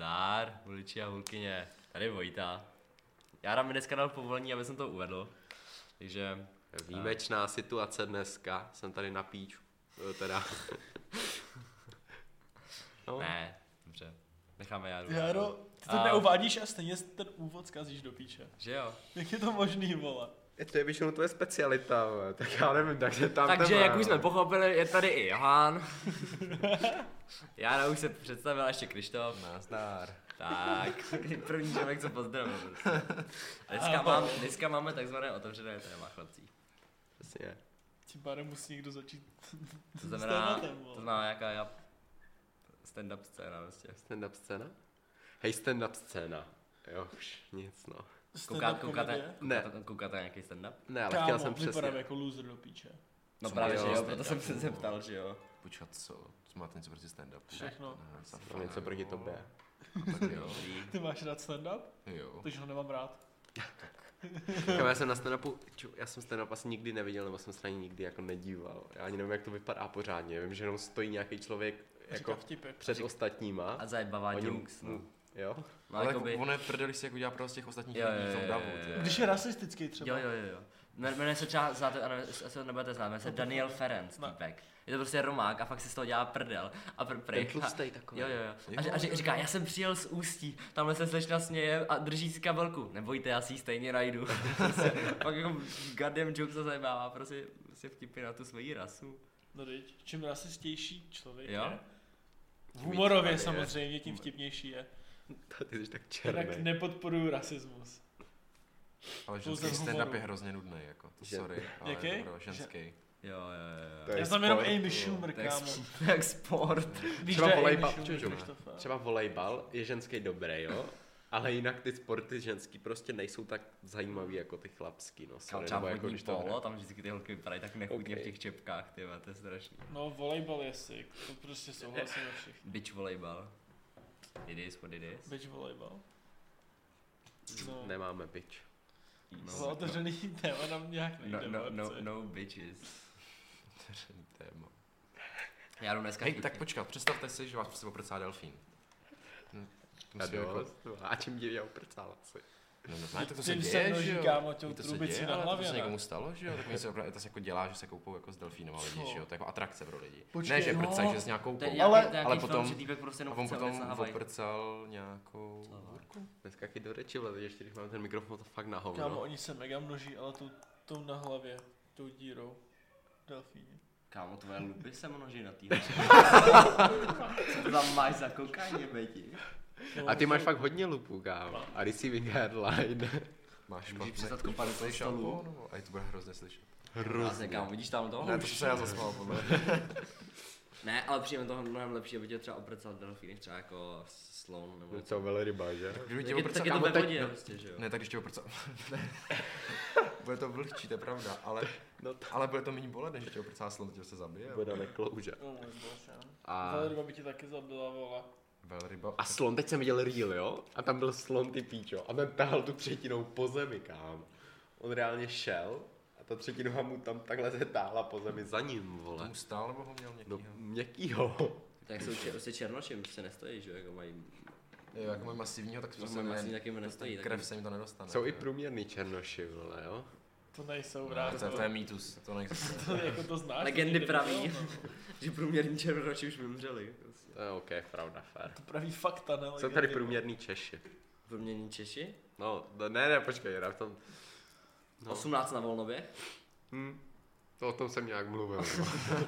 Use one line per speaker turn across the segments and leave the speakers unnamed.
Zdár, voliči a hulkyně. Tady Vojta. Jára mi dneska dal povolení, aby jsem to uvedl. Takže
Výjimečná situace dneska, jsem tady na píču. Eh, Teda. no,
ne, dobře. Necháme Járu.
Jaro, ty to
A-
neuvádíš a stejně ten úvod zkazíš do píče.
Že jo?
Jak je to možný, vole?
Je to je většinou tvoje specialita, tak já nevím, takže tam
Takže
tebe,
jak už jsme pochopili, je tady i Johan. Jára už se představila ještě Krištof.
Nazdar.
Tak, první člověk, co pozdravil. prostě. A Dneska, mám, dneska máme takzvané otevřené téma, chlapci.
Přesně.
Tím pádem musí někdo začít
To znamená, to znamená jaká já stand-up scéna prostě.
Stand-up scéna? Hej, stand-up scéna. Jo, už nic, no.
Kouká, koukáte?
Ne.
koukáte, koukáte na nějaký stand-up?
Ne, ale
Kámo,
chtěl jsem
vypadám
přesně.
jako loser do píče.
No
Co
právě,
jo,
že jo, proto jsem se
no.
zeptal, že jo.
Počkat, co? Co máte něco proti stand-upu?
Všechno.
Mám něco proti
no.
tobě.
Tak jo.
Dobrý.
Ty máš rád stand-up?
Jo.
Takže ho nemám rád.
Kámo, já jsem na stand-upu, ču, já jsem stand-up asi nikdy neviděl, nebo jsem se na ní nikdy jako nedíval. Já ani nevím, jak to vypadá pořádně. Vím, že jenom stojí nějaký člověk
Jako
před ostatníma.
A zajebavá
Oni
jokes, no.
Jo?
No,
Ale
jakoby,
jako, ono je prdeli si jako dělá prostě z těch ostatních
Jo,
lidí
jo,
v tom
jo,
davu,
jo, jo.
ty.
Když je rasistický třeba.
Jo, jo, jo, jo. Jmen- Jmenuje se třeba, znáte, ano, asi ho nebudete znát, jmenuje se Daniel Ferenc,
Ne.
týpek. Je to prostě Romák a fakt si z toho dělá prdel. A pr- prej.
Ten tlustej takový.
Jo, jo, jo. A, ři- a,
jo,
říká, já jsem přijel z Ústí, tamhle se slečna směje a drží si kabelku. Nebojte, já si ji stejně najdu. Prostě Pak jako goddamn joke se zajímává, prostě, prostě vtipy na tu svoji rasu.
No teď, čím rasistější člověk
Jo?
je, humorově samozřejmě, tím vtipnější je.
Ty jsi tak černý.
nepodporuju rasismus.
Ale ženský stand-up je hrozně nudný, jako. To
Že-
sorry, ale
Jaký?
dobro, ženský.
Jo, jo,
To
jo.
je
Já znám jenom Amy
jo.
Schumer,
Tak,
kámo.
tak sport.
Víš,
Třeba
že je
volejbal-? Třeba volejbal je ženský dobrý, jo? Ale jinak ty sporty ženský prostě nejsou tak zajímavý jako ty chlapský, no. Sorry,
třeba
jako
vodní
když to
polo, tam vždycky ty holky vypadají tak nechutně
Ok.
v těch čepkách, ty to je strašný.
No, volejbal je sick, to prostě souhlasím ve všech.
Bitch volejbal. It is what it is.
Bitch volejbal. No,
Nemáme bitch.
No,
no, otevřený téma nám nějak
no,
nejde,
no, no,
Marci.
no bitches.
Otevřený téma.
Já jdu dneska
Hej, tak počkat, představte si, že vás prostě oprcá delfín. Hm, to
A
musí jako.
A čím dě já uprcál asi.
No, no, to, to se děje, že jo?
kámo,
To se děje,
na
ale
hlavě,
to se
ne?
někomu stalo, že jo? Tak se opravdu, to se jako dělá, že se koupou jako s delfínem lidi, že jo? To je jako atrakce pro lidi.
Počkej,
ne, že prcají, že s nějakou koupou.
Ale-
ale
film,
potom-
že prostě
A on potom oprcal nějakou hůrku.
Dneska taky do řeči vleze, ještě když máme ten mikrofon, to fakt na hovno.
Kámo, oni se mega množí, ale tou, tou na hlavě, tou dírou. Delfíni.
Kámo, tvoje lupy se množí na týhle. Co to tam máš za kokaini, beti?
No,
A ty máš fakt hodně lupů, kámo. A receiving headline.
Máš
Můžeš
špatný
přestat kopat do toho stolu?
nebo? A to bude hrozně slyšet.
Hrozně. Kámo, vidíš tam toho?
Ne, to se já zasmál, podle mě.
Ne, ale přijeme toho mnohem lepší, aby tě třeba oprcal delfín, než třeba jako slon nebo
To velryba, že?
Kdyby tě oprcal,
tak je to
kámo,
ve vodě, prostě, že jo?
Ne, tak když tě oprcal. Bude to vlhčí, to je pravda, ale,
No to
ale bude to méně bolet, než tě oprcá slon, to tě se zabije.
bude neklouže.
Bože.
A,
Velryba by ti taky zabila, vole.
Velryba.
a slon, teď jsem viděl reel, jo? A tam byl slon, ty píčo. A ten tahal tu třetinou po zemi, kámo. On reálně šel a ta třetinová mu tam takhle se táhla po zemi za ním,
To
vole.
mu stál, nebo ho měl
No,
někýho?
měkkýho.
Tak jsou čer, prostě černoši, se nestojí, že jo, jako mají,
Jo, jak mají masivního, tak
to
prostě
mají
ne,
masivní, taky mi nestojí.
krev
taky-
se jim to nedostane.
Jsou i
jo.
průměrný černoši, vole, jo?
To nejsou,
No,
vrát.
to, je- to je mýtus, to neexistuje.
To, jako to znáš.
Legendy praví.
viděl, no.
že průměrný černoši už vymřeli. Prostě.
To je OK, pravda, fair.
To praví fakta, ne
Jsou tady
vole.
průměrný Češi.
Průměrný Češi?
No, no, ne, ne, počkej, já v tom... No.
18 na Volnově?
Hm. To o tom jsem nějak mluvil.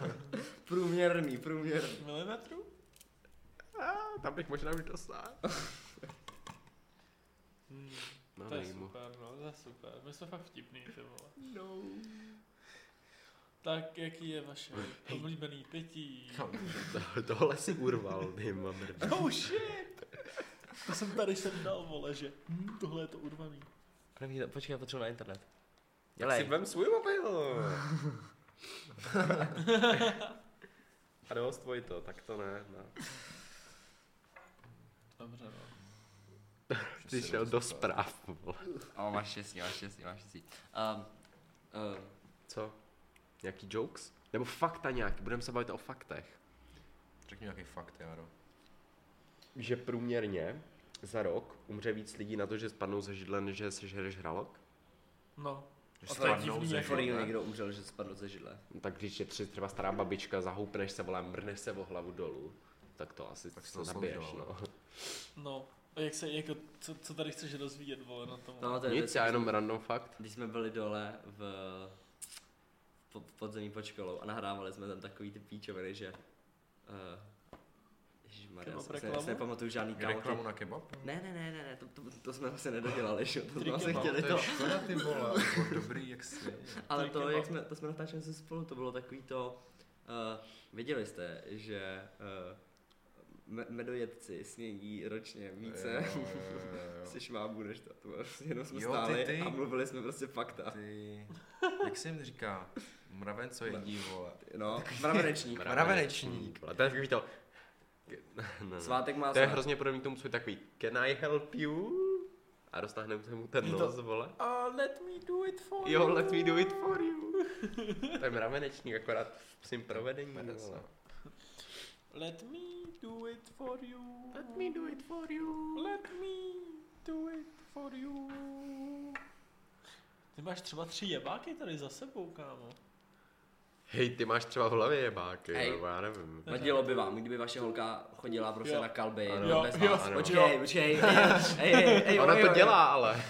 Průměrný, průměrný.
Milimetrů?
A, tam bych možná už dosáhl. No,
to je super, no, to je super. My jsme fakt vtipný, ty vole. No. Tak, jaký je vaše oblíbený pití?
Tohle si urval, ty mamrd.
Oh shit! To jsem tady sem dal, vole, že hm, tohle je to urvaný.
První, počkej, já potřebuji na internet.
Si
Dělej.
vem svůj mobil. A dost to, tak to ne. ne.
Dobře, no.
Ty šel do zpráv.
A máš štěstí, máš štěstí, máš štěstí. Um, uh,
Co? Nějaký jokes? Nebo fakta nějaký, budeme se bavit o faktech.
Řekni nějaký fakt, Jaro.
že průměrně za rok umře víc lidí na to, že spadnou ze židle, než že sežereš hralok?
No.
Že
A to je divný,
ze
jako
židle.
někdo umřel, že spadl ze židle.
No, tak když je tři, třeba stará babička, zahoupneš se, volá, mrneš se o hlavu dolů, tak to asi
Tak to
zabiješ, no.
No. A jak se, jako, co, co tady chceš rozvíjet, vole, na tom?
No, to je
Nic,
věc,
já jenom
jsme-
random fakt.
Když jsme byli dole v, po, v podzemí pod školou a nahrávali jsme tam takový ty píčoviny, že... Uh, Ježišmarja,
Kebab
já si- nepamatuju žádný kámo.
Reklamu na kebab?
Ne, ne, ne, ne, ne, to, to, to jsme vlastně nedodělali, že jo, to jsme vlastně
kebab,
chtěli
to
to.
je škoda ty vole, ale to bylo dobrý jak si.
Ale to, jak jsme, to jsme natáčeli se spolu, to bylo takový to, uh, věděli jste, že uh, me- medojedci snědí ročně více
Jo, jo, jo, jo.
si švábů než to, to prostě jenom jsme
Jo, ty,
stáli
ty.
a mluvili jsme prostě fakta.
Ty, jak se jim říká? Mraven, co jedí, vole.
No, mravenečník.
Mravenečník.
vole, To je takový to... Ne.
Svátek má
To je hrozně podobný tomu, co je takový Can I help you? A roztáhneme mu ten nos, vole.
Uh, let me do it for
Jo,
you.
let me do it for you. to je mravenečník, akorát v svým provedení.
Bere
vole.
se.
Let me do it for you.
Let me do it for you.
Let me do it for you. Ty máš třeba tři jebáky tady za sebou, kámo.
Hej, ty máš třeba v hlavě jebáky,
Hej.
nebo já nevím.
Vadilo by vám, kdyby vaše holka chodila prostě
Jo.
na kalby
Ano.
Jo,
bez
jo,
vás.
ano.
Počkej, počkej, ej, ej, ej,
Ona
oj,
to dělá, ale.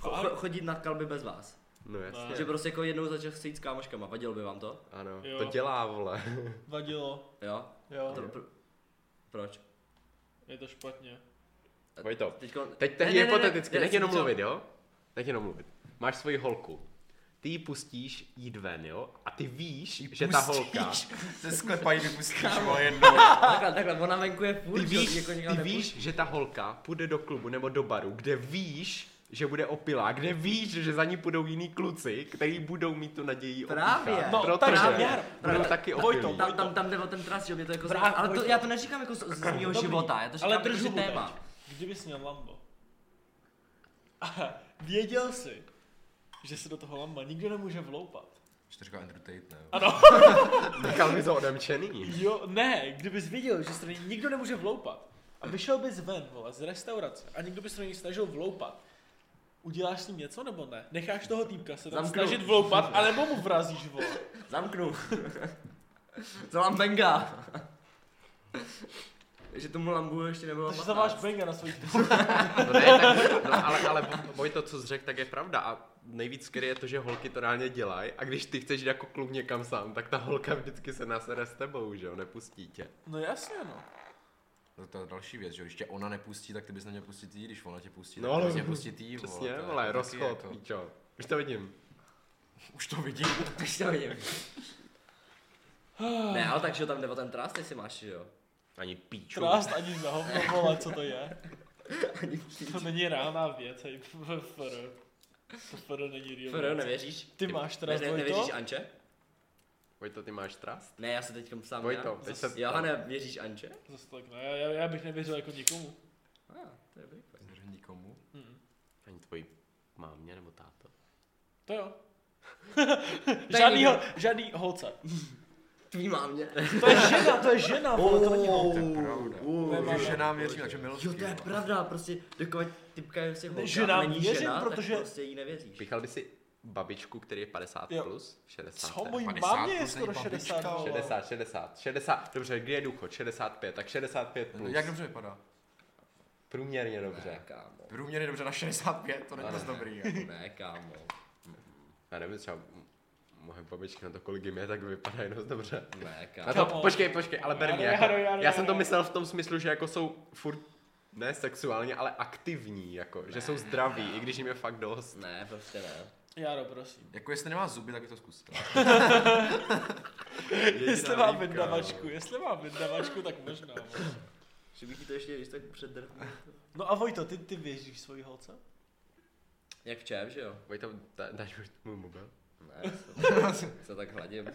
Cho- cho- chodit na kalby bez vás.
No jasně.
Že prostě jako jednou začal se jít s kámoškama, vadilo by vám to?
Ano,
Jo.
to dělá, vole.
Vadilo.
Jo?
Jo,
To, pr- proč?
je to špatně.
Vojto,
Teďko...
teď, teď
Ne, ne, ne,
hypoteticky,
ne,
nech
jsem
jenom mluvit, jo? Nech jenom mluvit. Máš svoji holku. Ty ji pustíš jít ven, jo? A ty víš, že ta holka...
Se sklepají vypustíš, vole, jednou.
Takhle, takhle, ona venku je furt,
Ty víš,
jako
ty víš, že ta holka půjde do klubu nebo do baru, kde víš, že bude opilá, kde víš, že za ní půjdou jiní kluci, kteří budou mít tu naději
Právě.
opíchat,
No,
protože
právě.
budou
Právě.
taky opilí.
Tam, tam, tam jde o ten trast, že mě to jako zajímá. Ale to, já to neříkám jako z, z mého
Dobrý,
života, já to říkám
ale
jako,
drž
že
hubu
téma.
teď. Kdybys měl Lambo. A věděl jsi, že se do toho Lamba nikdo nemůže vloupat.
Že to říká Andrew Tate, ne?
Ano.
Nechal mi to odemčený.
Jo, ne, kdybys věděl, že se do nikdo nemůže vloupat a vyšel bys ven, vole, z restaurace a někdo by se do něj snažil vloupat, uděláš s ním něco nebo ne? Necháš toho týpka se tam
Zamknu.
snažit vloupat, anebo mu vrazíš, vole.
Zamknu. Zalám benga. že tomu lambu ještě nebylo
Takže
15.
zaváš benga na svůj
No ne, tak, no, ale, ale boj to, co jsi řekl, tak je pravda. A nejvíc skvělé je to, že holky to reálně dělají. A když ty chceš jít jako kluk někam sám, tak ta holka vždycky se nasere s tebou, že jo, nepustí tě.
No jasně, no.
No to je další věc, že jo, když tě ona nepustí, tak ty bys neměl pustit jí, když ona tě pustí,
No
tak
ale-
ty bys měl pustit jí, vole,
Přesně,
to je
vole,
taky
rozchod,
jako-
píčo. Už to vidím.
Už to vidím.
Už to vidím. ne, ale takže tam jde o ten trast, jestli máš, že jo.
Ani píču.
Trást ani za hovno, vole, co to je?
Ani
To není reálná věc, hej, FR. To není real
Fero, nevěříš?
Ty máš
Ne,
teda
ne,
to?
nevěříš Anče?
Vojto, ty máš trast?
Ne, já se teď sám
Vojto, teď se...
Johane, věříš Anče?
Zase tak ne, já, já bych nevěřil jako nikomu.
Ah, to je dobrý.
Neřekni nikomu.
Hmm.
Ani tvojí mámě nebo táto.
To jo.
je
žádný, ho, žádný holce.
Tvý mámě.
To je žena, to je žena, vole, to není holka.
To je pravda. Ženám věřím, takže milostky.
Jo, to je pravda, prostě dokud typka je si holka,
Že nám
není
věřím,
žena,
protože-
tak prostě jí nevěříš.
Píchal by si babičku, který je 50
Jo.
plus? 60.
Co, mojí
50
mámě je
plus
skoro
není
60,
babička,
vole.
60, 60, 60, dobře, kdy je důchod? 65, tak 65 plus.
Jak dobře vypadá?
Průměrně dobře.
Ne, kámo.
Průměrně dobře na 65, to není moc dobrý. jako.
Ne, kámo.
Já nevím, třeba moje babička na to, kolik jim je, tak vypadá dost dobře.
Ne,
Na
kámo.
to, počkej, počkej, ale ber mě, jako, já jsem to myslel v tom smyslu, že jako jsou furt ne sexuálně, ale aktivní, jako, že jsou zdraví, i když jim je fakt dost.
Ne, prostě ne.
Járo, prosím.
Jako jestli nemá zuby, tak je to zkus.
Jestli má vydavačku, jestli má vydavačku, tak možná.
Že bych ti to ještě když tak předrhl.
No a Vojto, ty, ty věříš svojí holce?
Jak v čem, že jo?
Vojto, dá- dáš mi můj mobil?
Ne, se, se tak hladím.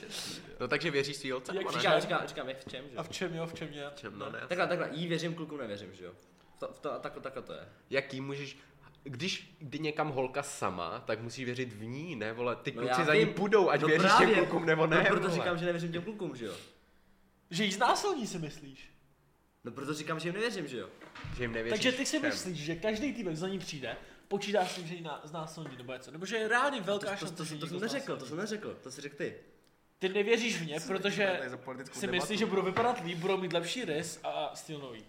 No takže věříš svý holce?
Jak?
Říkám, říkám, říkám, jak v čem, že
A
jo?
v čem jo, v čem je?
Čem, no ne.
Takhle, takhle, jí věřím, kluku nevěřím, že jo? V to, v to, takhle, takhle to je.
Jaký můžeš, když jde někam holka sama, tak musíš věřit v ní, ne vole, ty
No
kluci za ní půjdou, ať
No
věříš
právě.
těm klukům nebo ne,
No proto
vole.
říkám, že nevěřím těm klukům, že jo?
Že jí znásilní si myslíš?
No proto říkám, že jim nevěřím, že jo?
Že jim nevěříš
Takže ty si
všem.
myslíš, že každý týpek za ní přijde, počítá s tím, že ji ná- znásilní nebo něco, nebo že je reálně
To,
velká
to,
šance,
to,
že
to,
ji
to,
někdo
jsem neřekl, to jsem neřekl, to si řekl ty.
Ty nevěříš v ně, protože si myslíš, že budou vypadat líp, budou mít lepší rys a styl nový.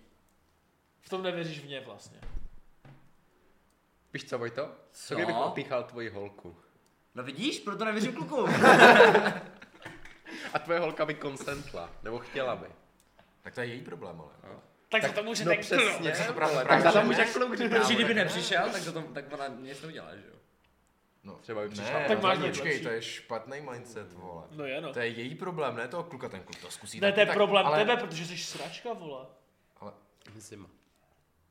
V tom nevěříš v ně vlastně.
Víš co, Vojto?
Co?
Co kdybych opíchal tvoji holku?
No vidíš, proto nevěřím klukům.
A tvoje holka by konsentla, nebo chtěla by.
Tak to je její problém, ale.
Tak, za to může
No
ten
přesně,
Tak to právě-
tak za to může kluk.
Protože kdyby nepřišel, tak, to, tak ona nic neudělá, že jo?
No,
Třeba by přišla.
ne,
Tak máš
tak
něco
počkej, to je špatný mindset, vole.
No je no.
To je její problém, ne toho kluka, ten kluk to zkusí
Ne,
taky,
to je
tak-
problém
ale,
tebe, protože jsi sračka, vole.
Ale,
Zima.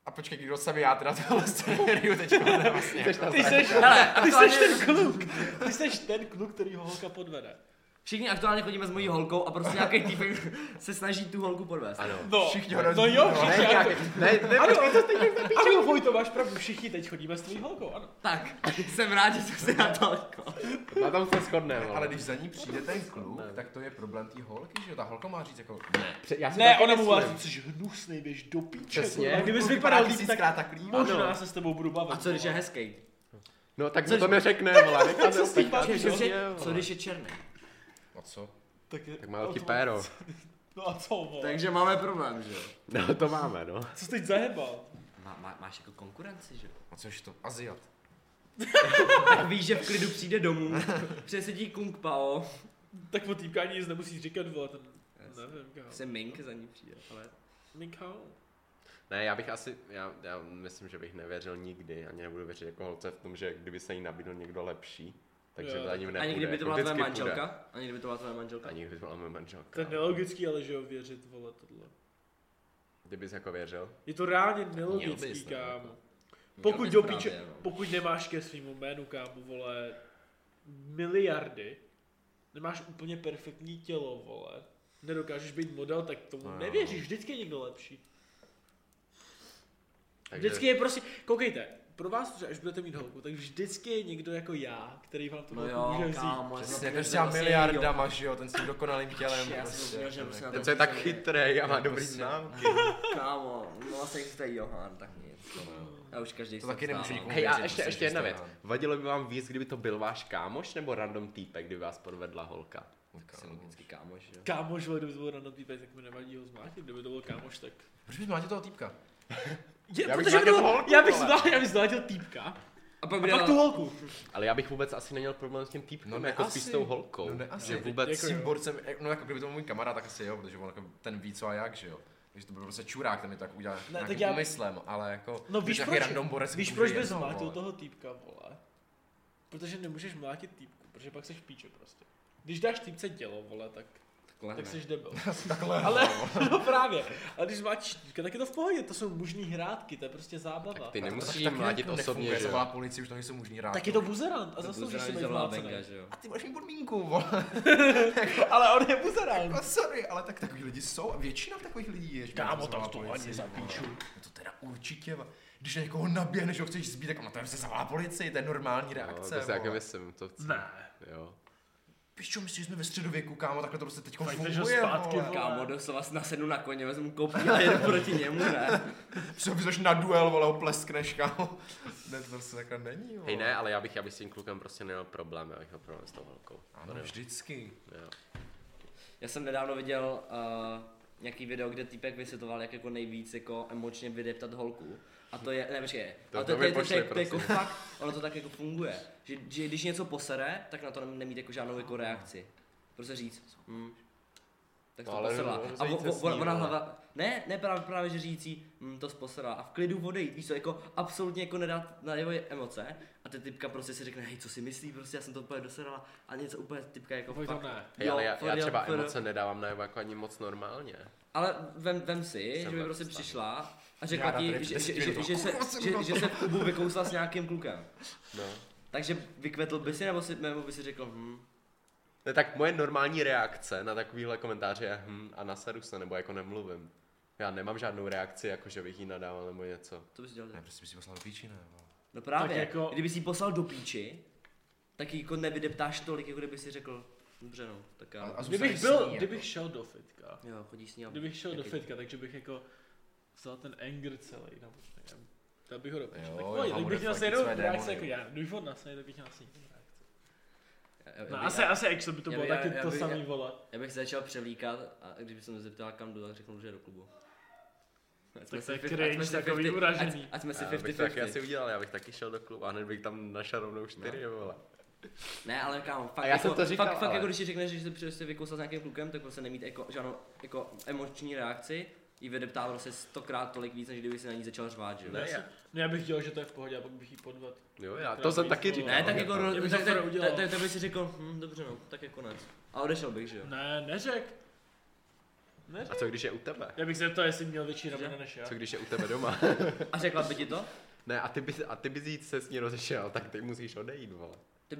A počkej, kdo jsem já teda tohle scénariu teď vlastně.
Ty jsi,
Hele,
ty jsi ten kluk. Ty jsi ten kluk, který ho holka podvede.
Všichni aktuálně chodíme s mojí holkou a prostě nějaký týpek se snaží tu holku podvést.
Ano.
No,
Všichni ho
no
rozbíjí,
jo,
no.
Ne,
všichni.
nějaký, ne, ne,
Ano, ano, Vojto, máš pravdu, všichni teď chodíme s tvojí holkou, ano.
Tak, jsem rád, že jsem si na to
na tom se shodneme.
Ale když za ní přijde ten kluk, tak to je problém té holky, že jo? Ta holka má říct jako, ne.
Já si
Ne, ona mu má říct, jsi hnusnej, běž do píče.
Přesně.
kurva. Kdybys
Kluk
vypadal
vypadá
líp, tak možná se s tebou budu bavit.
A co když je hezký?
No tak
Co-
to neřekne, vole.
Co
to
když je černý?
A co?
Tak, je-
Tak má velký
no,
péro.
No a co, vole?
Takže máme problém, že jo?
No to máme, no.
Co jsi teď zahebal?
Má, má, máš jako konkurenci, že jo?
A což to? Aziat.
Tak víš, že v klidu přijde domů, přesedí Kung Pao,
Tak o týpka ani nic nemusíš říkat, vole, ten...
Yes.
Nevím, kámo.
se Mink za ní přijde, ale...
Mikau.
Ne, já bych asi, já, já myslím, že bych nevěřil nikdy, ani nebudu věřit jako holce v tom, že kdyby se jí nabídl někdo lepší, takže
Jo.
to ani nepůjde.
Ani kdyby to
jako
byla tvoje
vždycky půjde.
manželka? Ani kdyby to byla tvoje manželka?
Ani kdyby to byla moje manželka.
To je nelogický, ale že jo, věřit, vole, tohle.
Kdybys jako věřil.
Je to reálně nelogický,
bys, ne?
kámo. Pokud
bys
do
právě,
píče,
no.
pokud nemáš ke svýmu jménu, kámo, vole, miliardy, nemáš úplně perfektní tělo, vole, nedokážeš být model, tak tomu
No
nevěříš, vždycky je někdo lepší.
Takže,
Vždycky je prostě, koukejte, pro vás, že až budete mít holku, tak vždycky je někdo jako já, který vám tu
No
holku
jo,
může vzít.
kámo,
Přesně,
to
jako s
měl
těma miliardama, že jo, ten s tím dokonalým tělem.
Já jsem
prostě,
zapomněl, že
jako
prostě na
ten
to
co je tak chytrý a má
No,
dobrý
prostě.
známky.
Kámo, no vlastně existuje Johan, tak nic. Já už každý
To taky nemůže nikomu
Hej, a ještě, ještě jedna
to je
věc. Vadilo by vám víc, kdyby to byl váš kámoš nebo random týpek, kdyby vás podvedla holka?
Tak jsem logicky kámoš, jo.
Kámoš, kdyby to byl random týpek, tak mi nevadí ho zmátit, kdyby to byl kámoš, tak...
Proč bys máte toho týpka?
Je,
Já bych
protože by to
zmátil
byl-
holku,
já bych zmátil, já bych zmátil týpka,
A pak
a pak tu holku.
Ale já bych vůbec asi neměl problém s tím týpkem, No
ne
jako
asi.
spíš s tou holkou.
No ne asi.
Že vůbec...
Jako
S tím
jo.
borcem, no jako kdyby to byl můj kamarád, tak asi jo, protože on jako ten ví co a jak, že jo. Takže to byl prostě čurák, ten mi tak udělal
Ne,
nějakým
tak já-
úmyslem, ale jako...
No
když
víš proč,
random borec
víš proč bys
vole.
toho týpka, vole? Protože nemůžeš mlátit týpku, protože pak seš píče prostě. Když dáš týpce dělo, vole, tak,
Takhle
tak
ne.
seš debil.
Takhle,
Ale, no právě, ale když máš tak je to v pohodě, to jsou mužní hrátky, to je prostě zábava.
Tak ty nemusíš mládit
jako
osobně, že jo?
policii, už to nejsou možný rád.
Tak je to buzerant a zasloužíš si být.
A ty máš mít podmínku, vole.
Ale on je buzerant.
No sorry, ale tak takový lidi jsou a většina takových lidí je. že
Kámo, tak to ani za
vole.
píču.
No to teda určitě, va. když na někoho naběhneš, že ho chceš zbít, tak no to se zavolá policii, to je normální
No,
reakce.
to si
vole.
myslím, to chci.
Ne.
Jo.
Víš čo, myslíš, že jsme ve středověku, kámo, takhle to prostě teď
Fakt, že
funguje,
zpátky,
vole.
Kámo, doslova si nasednu na koně, vezmu kopí a jedu proti němu, ne?
Vyzveš na duel, vole, ho pleskneš, kámo. Ne, to prostě takhle není, vole.
Hej ne, ale já bych, já bych s tím klukem prostě neměl problém, já bych měl problém s tou holkou.
Ano, vždycky.
Jo.
Já jsem nedávno viděl uh, nějaký video, kde týpek vysvětloval, jak jako nejvíc jako emočně vydeptat holku. A to je, ne, počkej,
To-
ale
to
to, to, to, to, je- to, je jako fakt, ono to tak jako funguje. Že, že když něco posere, tak na to nemít jako žádnou jako reakci. Prostě říct, hm, tak to
No, no,
A
rozejít
o-
se
o-
s ní,
ona
vole.
hlava, ne, ne právě, právě že řící, hm, to posrala. A v klidu odejít, víš co, jako absolutně jako nedát na jeho emoce. A ty typka prostě si řekne, hej, co si myslí, prostě já jsem to úplně doserala. A něco úplně typka jako
Fakt to
fakt.
ne.
Hej, ale já, já třeba emoce nedávám najevo jako ani moc normálně.
Ale vem, vem si,
Jsem
že by prostě přišla a řekla ti, že, že, že, že, se, že, že se v klubu vykousla s nějakým klukem.
No.
Takže vykvetl by si, nebo, si, nebo by si řekl, hm,
Ne, tak moje normální reakce na takovýhle komentáře je hm a naseru se, nebo jako nemluvím. Já nemám žádnou reakci, jako že bych jí nadával nebo něco.
co bys dělal?
Ne, prostě bys si poslal do píči, ne, vole.
No právě,
Tak jako-
kdyby si ji poslal do píči, tak jako nevydeptáš tolik, jako kdyby si řekl, dobře no, tak já,
A- a
Kdybych byl,
ní,
kdybych
jako.
šel do fitka,
jo, chodíš s ní a...
kdybych šel do fitka, takže bych jako vzal ten anger celý, nebo nevím. Dal bych ho do piči.
Jo,
Tak
jo,
pojď, kdybych
bude
měl
své
reakci
démony,
jako já, když on nasej, tak bych měl reakci.
Já- já-
No
já-
asi, asi Axel by to
já
bylo
bych-
taky
já
to
bych-
samý,
já-
vole.
Já bych se začal převlíkat a když jsem se zeptal kam jdu, tak řeknu, že do klubu. Ať
Tak to je cringe,
jsme si
takový
50
uražený.
Ať, ať jsme si
Já bych to taky
50
asi udělal, já bych taky šel do klubu a hned bych tam našel rovnou čtyři,
No.
vole.
Ne, ale kámo, fakt,
A já
jako,
jsem to říkal,
fakt, fakt
ale-
jako když si řekneš, že se prostě vykousal s nějakým klukem, tak prostě nemít jako, žádnou jako emoční reakci, jí vydeptá prostě stokrát tolik víc, než kdyby si na ní začal řvát, že jo?
Ne,
Já No já bych chtěl, že to je v pohodě a pak bych jí podvedl.
Jo, já
To
to jsem
bych
taky
to-
říkal.
Ne, tak jako,
bych
tak,
to
tak, tak by si řekl, hm, dobře no, tak je konec. A odešel bych, že jo?
Ne, neřek. Neřek.
A co když je u tebe?
Já bych se zeptal, jestli měl větší
Cože?
ramena než já.
Co když je u tebe doma?
A řekla by ti to?
Ne, a ty bys, a ty bys jít se s ní rozešel, tak ty musíš odejít, vole.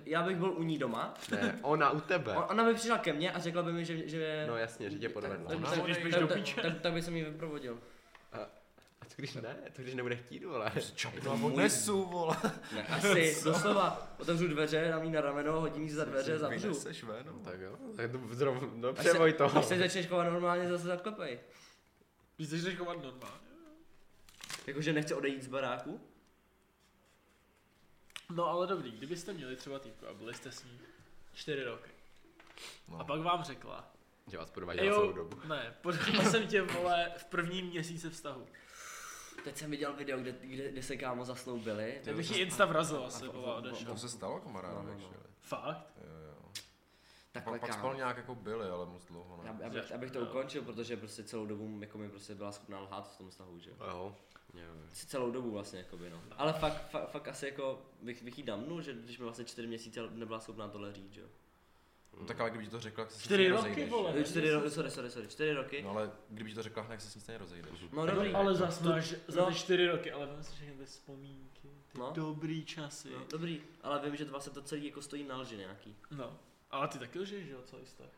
Já bych byl u ní doma,
Ne, ona u tebe.
on, ona by přišla ke mně a řekla by mi, že, že
No jasně, že tě podvedla.
tak,
Ona
tak,
když
tak, tak, tak, tak, tak by jsem ji vyprovodil.
A co když ne? Co když nebude chtít, vole?
No, odnesu, vole.
Ne, asi, doslova, otevřu dveře, dám jí na rameno, hodím jí za dveře, zavřu.
Vyneseš ven, no.
Tak jo, tak to zrovna, no
Až se-
přeboj to.
Když se začneš chovat normálně, zase zaklepej.
Když se chceš chovat normálně.
Jakože nechce odejít z baráku?
No ale dobrý, kdybyste měli třeba týpku a byli jste s ní čtyři roky.
No.
A pak vám řekla,
Že vás podvadila
jo,
celou dobu.
ne, potkal jsem tě, vole, v prvním měsíci vztahu.
Teď jsem viděl video, kde, kde, kde se kámo zasnoubili.
Já bych jí insta vrazil asi,
a-
vole, odešel.
To se stalo, kamaráde,
No, no,
no.
Fakt?
Jo, jo.
Takhle
Pak, pak
kámo.
spolu nějak jako byli, ale moc dlouho
Já,
ne.
já, bych, já bych to ukončil, protože prostě celou dobu jako mi prostě byla schopná lhát v tom vztahu, že jo.
Jo. Jo.
Celou dobu vlastně, jakoby, no. Ale fakt, fakt, fakt asi jako bych, bych jí damnul, že když mi vlastně čtyři měsíce nebyla schopná tohle říct, že jo.
No tak ale kdyby ti to řekla, tak se s ní
Čtyři roky,
rozejdeš.
vole.
Čtyři roky, sorry, sorry, sorry, čtyři roky.
No ale kdyby ti to řekla, tak se s ní stejně rozejdeš.
No dobrý.
ale zas máš za
no.
ty čtyři roky, ale vem si všechny ty vzpomínky, ty
No.
dobrý časy.
No, dobrý, ale vím, že to vlastně to celý jako stojí na lži nějaký.
No. Ale ty taky lžeš, že jo, celý vztah.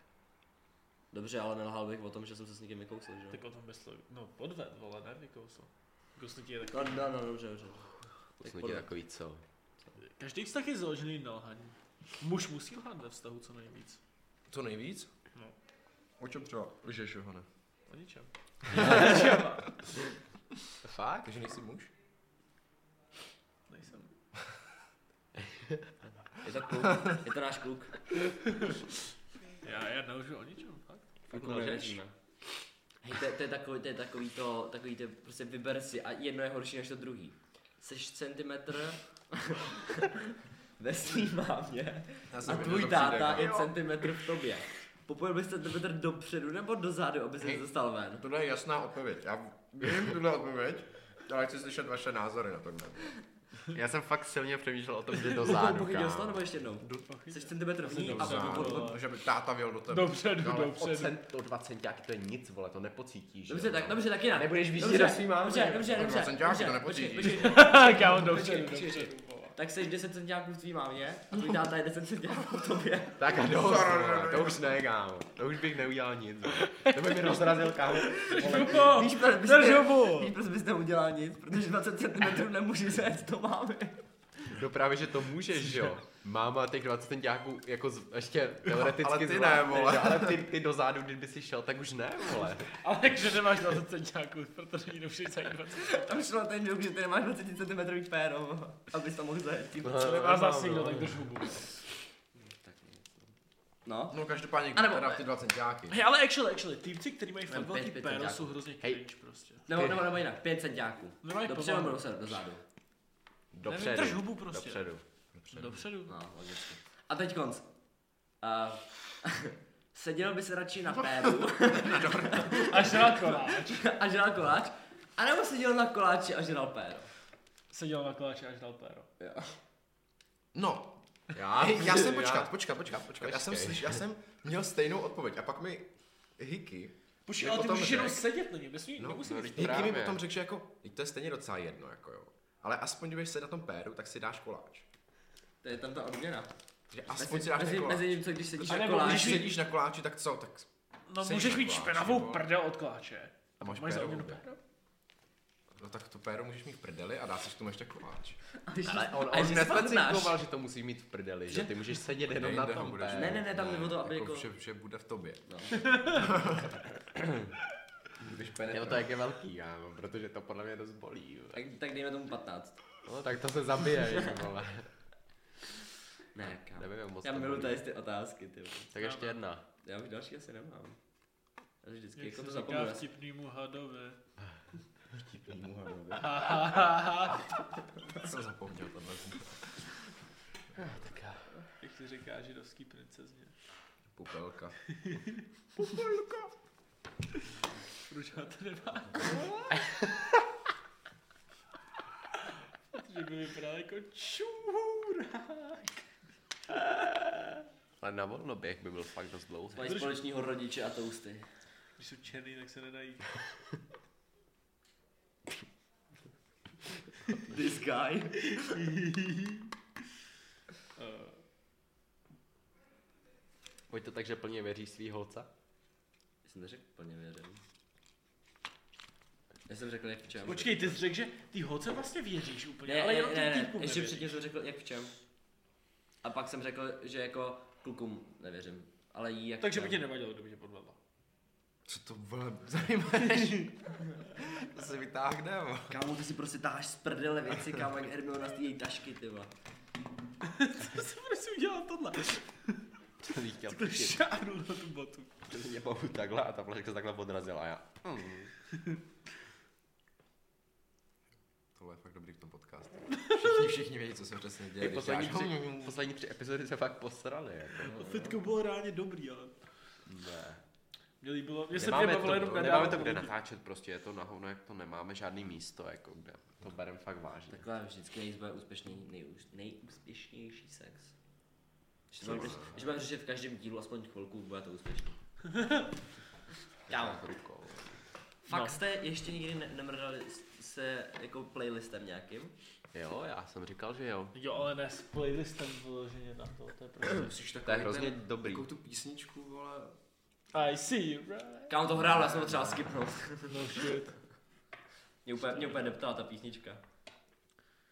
Dobře, ale nelhal bych o tom, že jsem se s někým vykousl, že jo.
Tak o tom bys to, no podved, vole, ne, vykousl. Ti je
No,
takový.
no, no, dobře, dobře.
To jsme
podle-
ti takový co?
Každý vztah je založený na lhaní. Muž musí lhát ve vztahu co nejvíc.
Co nejvíc?
No.
O čem třeba lžeš, Johane?
O ničem.
Fakt?
Takže nejsi muž?
Nejsem.
Je to kluk, je to náš kluk.
Já, já nelžu o ničem, fakt.
Fakt
nelžeš?
nelžíme. Hej, to, je- to, je takový, to je takový to, takový to, prostě vyber si a jedno je horší než to druhý. Seš centimetr ve svý mámě a tvůj táta je
jako-
centimetr v tobě. Popojil bys centimetr dopředu nebo dozadu, aby se dostal ven?
Tohle je jasná odpověď. Já vím tuhle odpověď, ale chci slyšet vaše názory na tohle.
Já jsem fakt silně přemýšlel o tom, že do
Pochytil
zádu,
jsi to nebo ještě jednou? Seš centimetr v ní a
Že by táta věl do tebe.
Dopředu,
No, ale o,
dopředu.
cent, o dva centiáky to je nic, vole, to nepocítíš.
Dobře, tak,
no.
dobře, tak jinak.
Nebudeš víc
Dobře,
do svý mámy.
Dobře, dobře, dobře.
centiáky to
dobře,
nepocítíš.
Kámo, dopředu. vole.
Tak seš 10 centiáků v tvý mámě a tvůj táta je 10 centiáků v tobě.
Tak a dost, vole, to už ne, kámo. To už bych neudělal nic, vole. To by mi rozrazil, kámo.
Hubo,
Víš, proč bys,
drž
ne,
hubu.
víš, proč bys neudělal nic? Protože 20 cm nemůžeš zajít do mámy.
No právě, že to můžeš, že jo. Máma těch 20 centiáků jako z, ještě teoreticky
ale ty ne,
zvládne,
vole.
že? ale ty, ty dozadu, kdyby si šel, tak už ne, vole.
Ale takže nemáš 20 centiáků, protože jí nemůžeš zajít 20
Tam šlo ten joke, že ty nemáš 20 cm péro, abys tam mohl zajet tím.
No.
Nemá zase nikdo,
no.
tak drž hubu.
No.
No každopádně,
nebo-
teda ty dva centiáky.
Hej, ale actually, actually, týpci, který mají fakt velký péro, jsou hrozně
Hej.
cringe prostě.
Nebo, nebo, nebo jinak, 5 centiáků.
Nemají
Dopředu nebo
povahu.
do dozadu?
Dopředu.
drž hubu prostě.
Dopředu.
Dopředu.
No, logicky. A teď konc. Uh, seděl by se radši na péru
Až na koláč.
a žral koláč, anebo seděl na koláči a žral péro.
Seděl na koláči až dal péro.
No,
Já,
já jsem počkat, počkat, počkat, počkat. Já jsem, slyš, já jsem měl stejnou odpověď a pak mi Hiky,
Počkej, ale ty
potom
můžeš jenom sedět na něm, nesmí,
no,
nemusí být.
Hiky mi potom řekl, že jako, "Vždyť to je stejně docela jedno, jako jo. Ale aspoň když se na tom péru, tak si dáš koláč.
To je tam ta odměna.
Že aspoň si dáš
mezi,
koláč.
mezi tím, co když sedíš
A
na
nebo
Když
koláči.
sedíš na koláči, tak co? Tak
No můžeš mít
koláči,
špinavou
vole.
prdel od koláče.
A máš
Máš za
péro? No tak to péro můžeš mít v prdeli a dá si k tomu ještě koláč.
Ale on, on nespecifikoval, že to musí mít v prdeli, že
Že-
ty můžeš sedět jenom na tom.
Ne, ne, ne, tam jde o to, aby
jako...
jako-
Že, že bude v tobě.
No.
Budeš
Jo,
penetrovat.
to jak je velký, kámo, protože to podle mě dost bolí. jo.
Tak, tak dejme tomu 15.
No, tak to se zabije, vole.
Ne, kámo.
Nevím, moc
Já miluji tady ty otázky, ty.
Tak ještě jedna.
Já už další asi nemám. Já si vždycky
Jak
jako to
říká
zapomenu. já si-
vtipnýmu hadovi.
Muhammad. Jsem zapomněl tohle.
Tak
Jak se říká židovský princezně.
Pupelka.
Proč já to nemám? Protože by vypadal jako čůrák.
Ale na volnoběh by byl fakt dost dlouhý.
Mají společného rodiče a tousty.
Když jsou černý, tak se nedají.
This guy.
Uh,
Pojď to tak, že plně věříš svý holce?
Já jsem neřekl plně věřím. Já jsem řekl jak v čem.
počkej, ty jsi řekl, že ty holce vlastně věříš úplně,
Ne,
ale
ne,
jenom
ne, ne, ještě předtím jsem řekl jak v čem. A pak jsem řekl, že jako klukům nevěřím. Ale jí jak
Takže by tě nevadilo, kdyby tě podvedla.
Co to vole zajímáš? to se vytáhne, vole.
Kámo, ty si prostě táháš z prdele věci, kámo, jak Hermiona z té její tašky, ty vole.
Ty jsi prostě udělal tohle.
To bych chtěl
Takhle
pustit.
šáhnul na tu botu.
Mě mohu takhle a ta flaška se takhle odrazila a já. Mm.
Je fakt dobrý v tom podcastu. Všichni, všichni vědí, co se přesně děje.
Poslední,
já-
tři, poslední tři epizody se fakt posrali. Jako.
Fitko bylo reálně dobrý, ale
Ne.
mě líbilo, mě se
Nemáme
mě
to,
bavilo jenom
nemáme
nadávat
to kde natáčet, prostě je to na hovno, jak to nemáme žádný místo, jako kde. To berem fakt vážně.
Takhle vždycky nejvíc bude úspěšný, nejús, nejúspěšnější sex. Když to budeme, řešit v každém dílu aspoň chvilku, bude to úspěšný. Kámo,
rukou.
fakt
No.
jste ještě nikdy ne- nemrdali s- se jako playlistem nějakým?
Jo, já jsem říkal, že jo.
Jo, ale ne s playlistem vyloženě na to, to je prostě.
To je
takový
hrozně
ten-
dobrý.
Takovou tu písničku, vole.
I see you, right?
Kámo to hrál, já jsem to třeba skipnul.
No shit.
Mě úplně, mě úplně neptala ta písnička.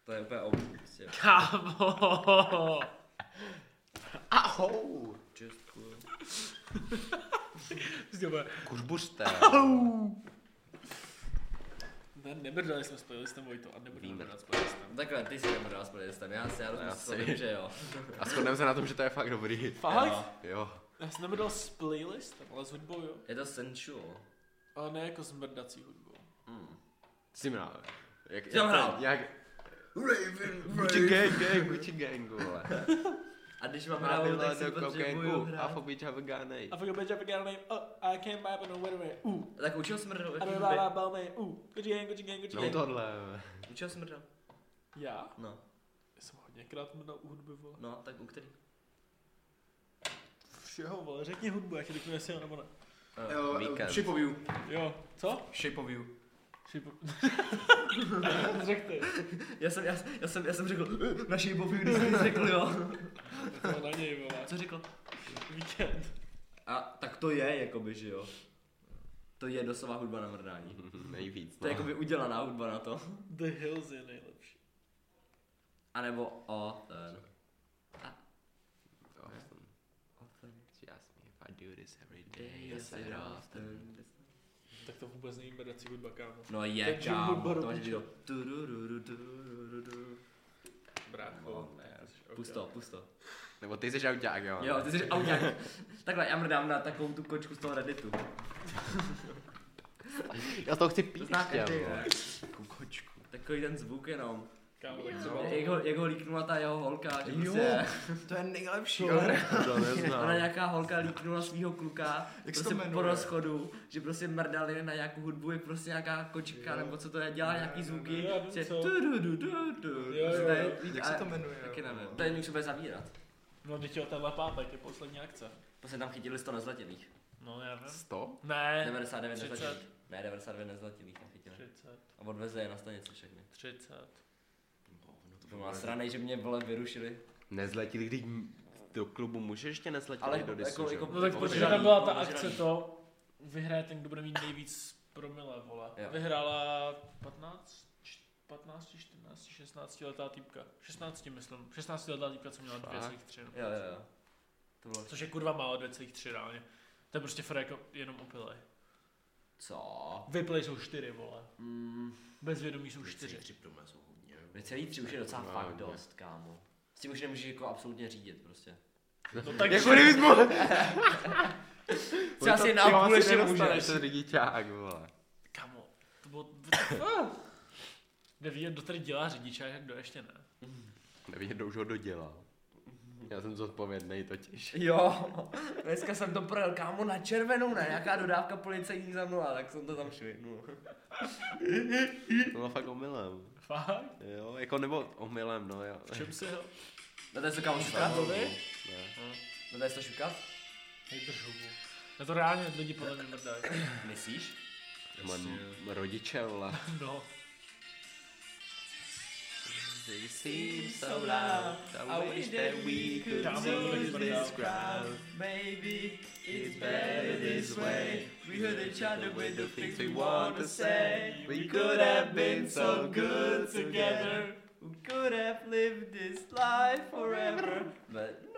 To je úplně ob, prostě.
Kámo!
Ahou!
Just cool.
Zděme.
Kuřbuřte.
Ne, nebrdali jsme s playlistem Vojto a nebudeme brdat s playlistem.
Takhle, ty si nemrdal s playlistem, já si já rozumím, že jo.
A shodneme se na tom, že to je fakt dobrý.
Fakt?
Jo.
Jo.
Já jsem nebrdal s playlistem, ale s hudbou jo.
Je to sensual.
Ale ne jako s mrdací hudbou.
Hmm.
Jsi hrál. Jak,
Jsem hrál.
Jak... Gucci gang, gang, Gucci gang, vole.
A když mám
Má
hrát, tak si potřebuju
a
hrát.
fobič have a gánej.
I forgot about your name. Oh, I can't buy but no wait a minute. Ooh.
Tak učil
about me. Ooh. Gucci gang, Gucci gang, Gucci
No tohle.
Učil jsem mrdal.
Já?
No,
Já jsem hodněkrát mrdal u hudby, vole.
no, tak u který?
Všeho, vole, řekni hudbu, jak řeknu, jestli jo nebo ne.
Jo,
Víkend.
Shape of you.
Jo, co?
Shape of you.
Řekl ty.
Já jsem, já, já jsem, já jsem řekl, "Eh, naši boby, když jsem řekl, jo.
To na něj, vole.
Co řekl?
Víkend.
A tak to je, jakoby, že jo. To je doslova hudba na mrdání.
Nejvíc,
To je
no.
jakoby udělaná hudba na to.
The Hills je nejlepší.
A nebo o ten.
Awesome.
O ten.
She asked me if I do this every day. Yes, I do.
often.
Tak to vůbec není mrdací hudba, kámo.
No je, kámo, to máš video.
Brácho.
No, ne, pust to, pust to.
Nebo ty jsi auták, jo?
Jo, ty jsi auták. Takhle, já mrdám na takovou tu kočku z toho Redditu.
Já to chci pít
zná každý?
Kukočku.
Takový ten zvuk jenom.
Kámo, tak.
Jak ho, jak ho líknula ta jeho holka, že
Jo.
prostě...
To je nejlepší,
To
jo.
To
Ona
neznám.
nějaká holka líknula svého kluka,
Jak se to
prostě po rozchodu, že prostě mrdali na nějakou hudbu, jak prostě nějaká kočka, nebo co to je, dělá nějaký zvuky, tu, du, du, du, du.
Jo, jo, jo.
Jak se to jmenuje?
Taky
jo?
nevím. To je bude zavírat.
No, teď jo, tenhle pátek je poslední akce.
Prostě tam chytili 100 nezletilých.
No, já vím.
100?
Ne.
99
30.
nezletilých. Ne, 99 nezletilých tam chytili.
30.
A odvezli je na stanici všechny.
30.
To byla stranej, že mě vole vyrušili.
Nezletili, když do klubu můžeš ještě nezletit
Ale
do
jako-
disu, že?
jako-
No tak
Obožraný,
protože tam byla ta
obožraný.
akce to, vyhraje ten, kdo bude mít nejvíc promile, vole.
Jo.
Vyhrála 15, č- 15, 14, 16 letá týpka. 16 myslím. 16 letá týpka, co měla
Fakt?
2,3.
Jo, jo, jo. To bylo...
Což je kurva málo 2,3 reálně. To je prostě fakt jako jenom opilej.
Co?
Vyplay jsou čtyři, vole.
Mm,
Bezvědomí jsou čtyři.
Tři průměr jsou
necelý tři už je docela
No,
fakt dost, kámo. S tím už nemůžeš jako absolutně řídit prostě.
No tak
Jako kdybys mohl...
Třeba si na půl ještě můžeš.
ten řidičák, vole.
Kamo, to bylo... Neví, kdo tady dělá řidiče, jak kdo ještě ne.
Nevím, kdo už ho dodělal. Já jsem zodpovědný totiž.
Jo, dneska jsem to projel kámo na červenou, ne? Nějaká dodávka policejní za mnou, tak jsem to tam švihnul.
To bylo fakt omylem.
Fakt?
Jo, jako nebo omylem, no jo.
V čem si ho?
Na to je to kámo šukat?
Ne.
Na to je to šukat?
Na to reálně lidi podle mě mrdají.
Myslíš?
Mám rodiče, vole.
No.
They seem
so loud. I wish that we could lose this crowd. Maybe it's better this way. We heard each other with the things we want to say. We could have been so good together. We could have lived this life forever. But.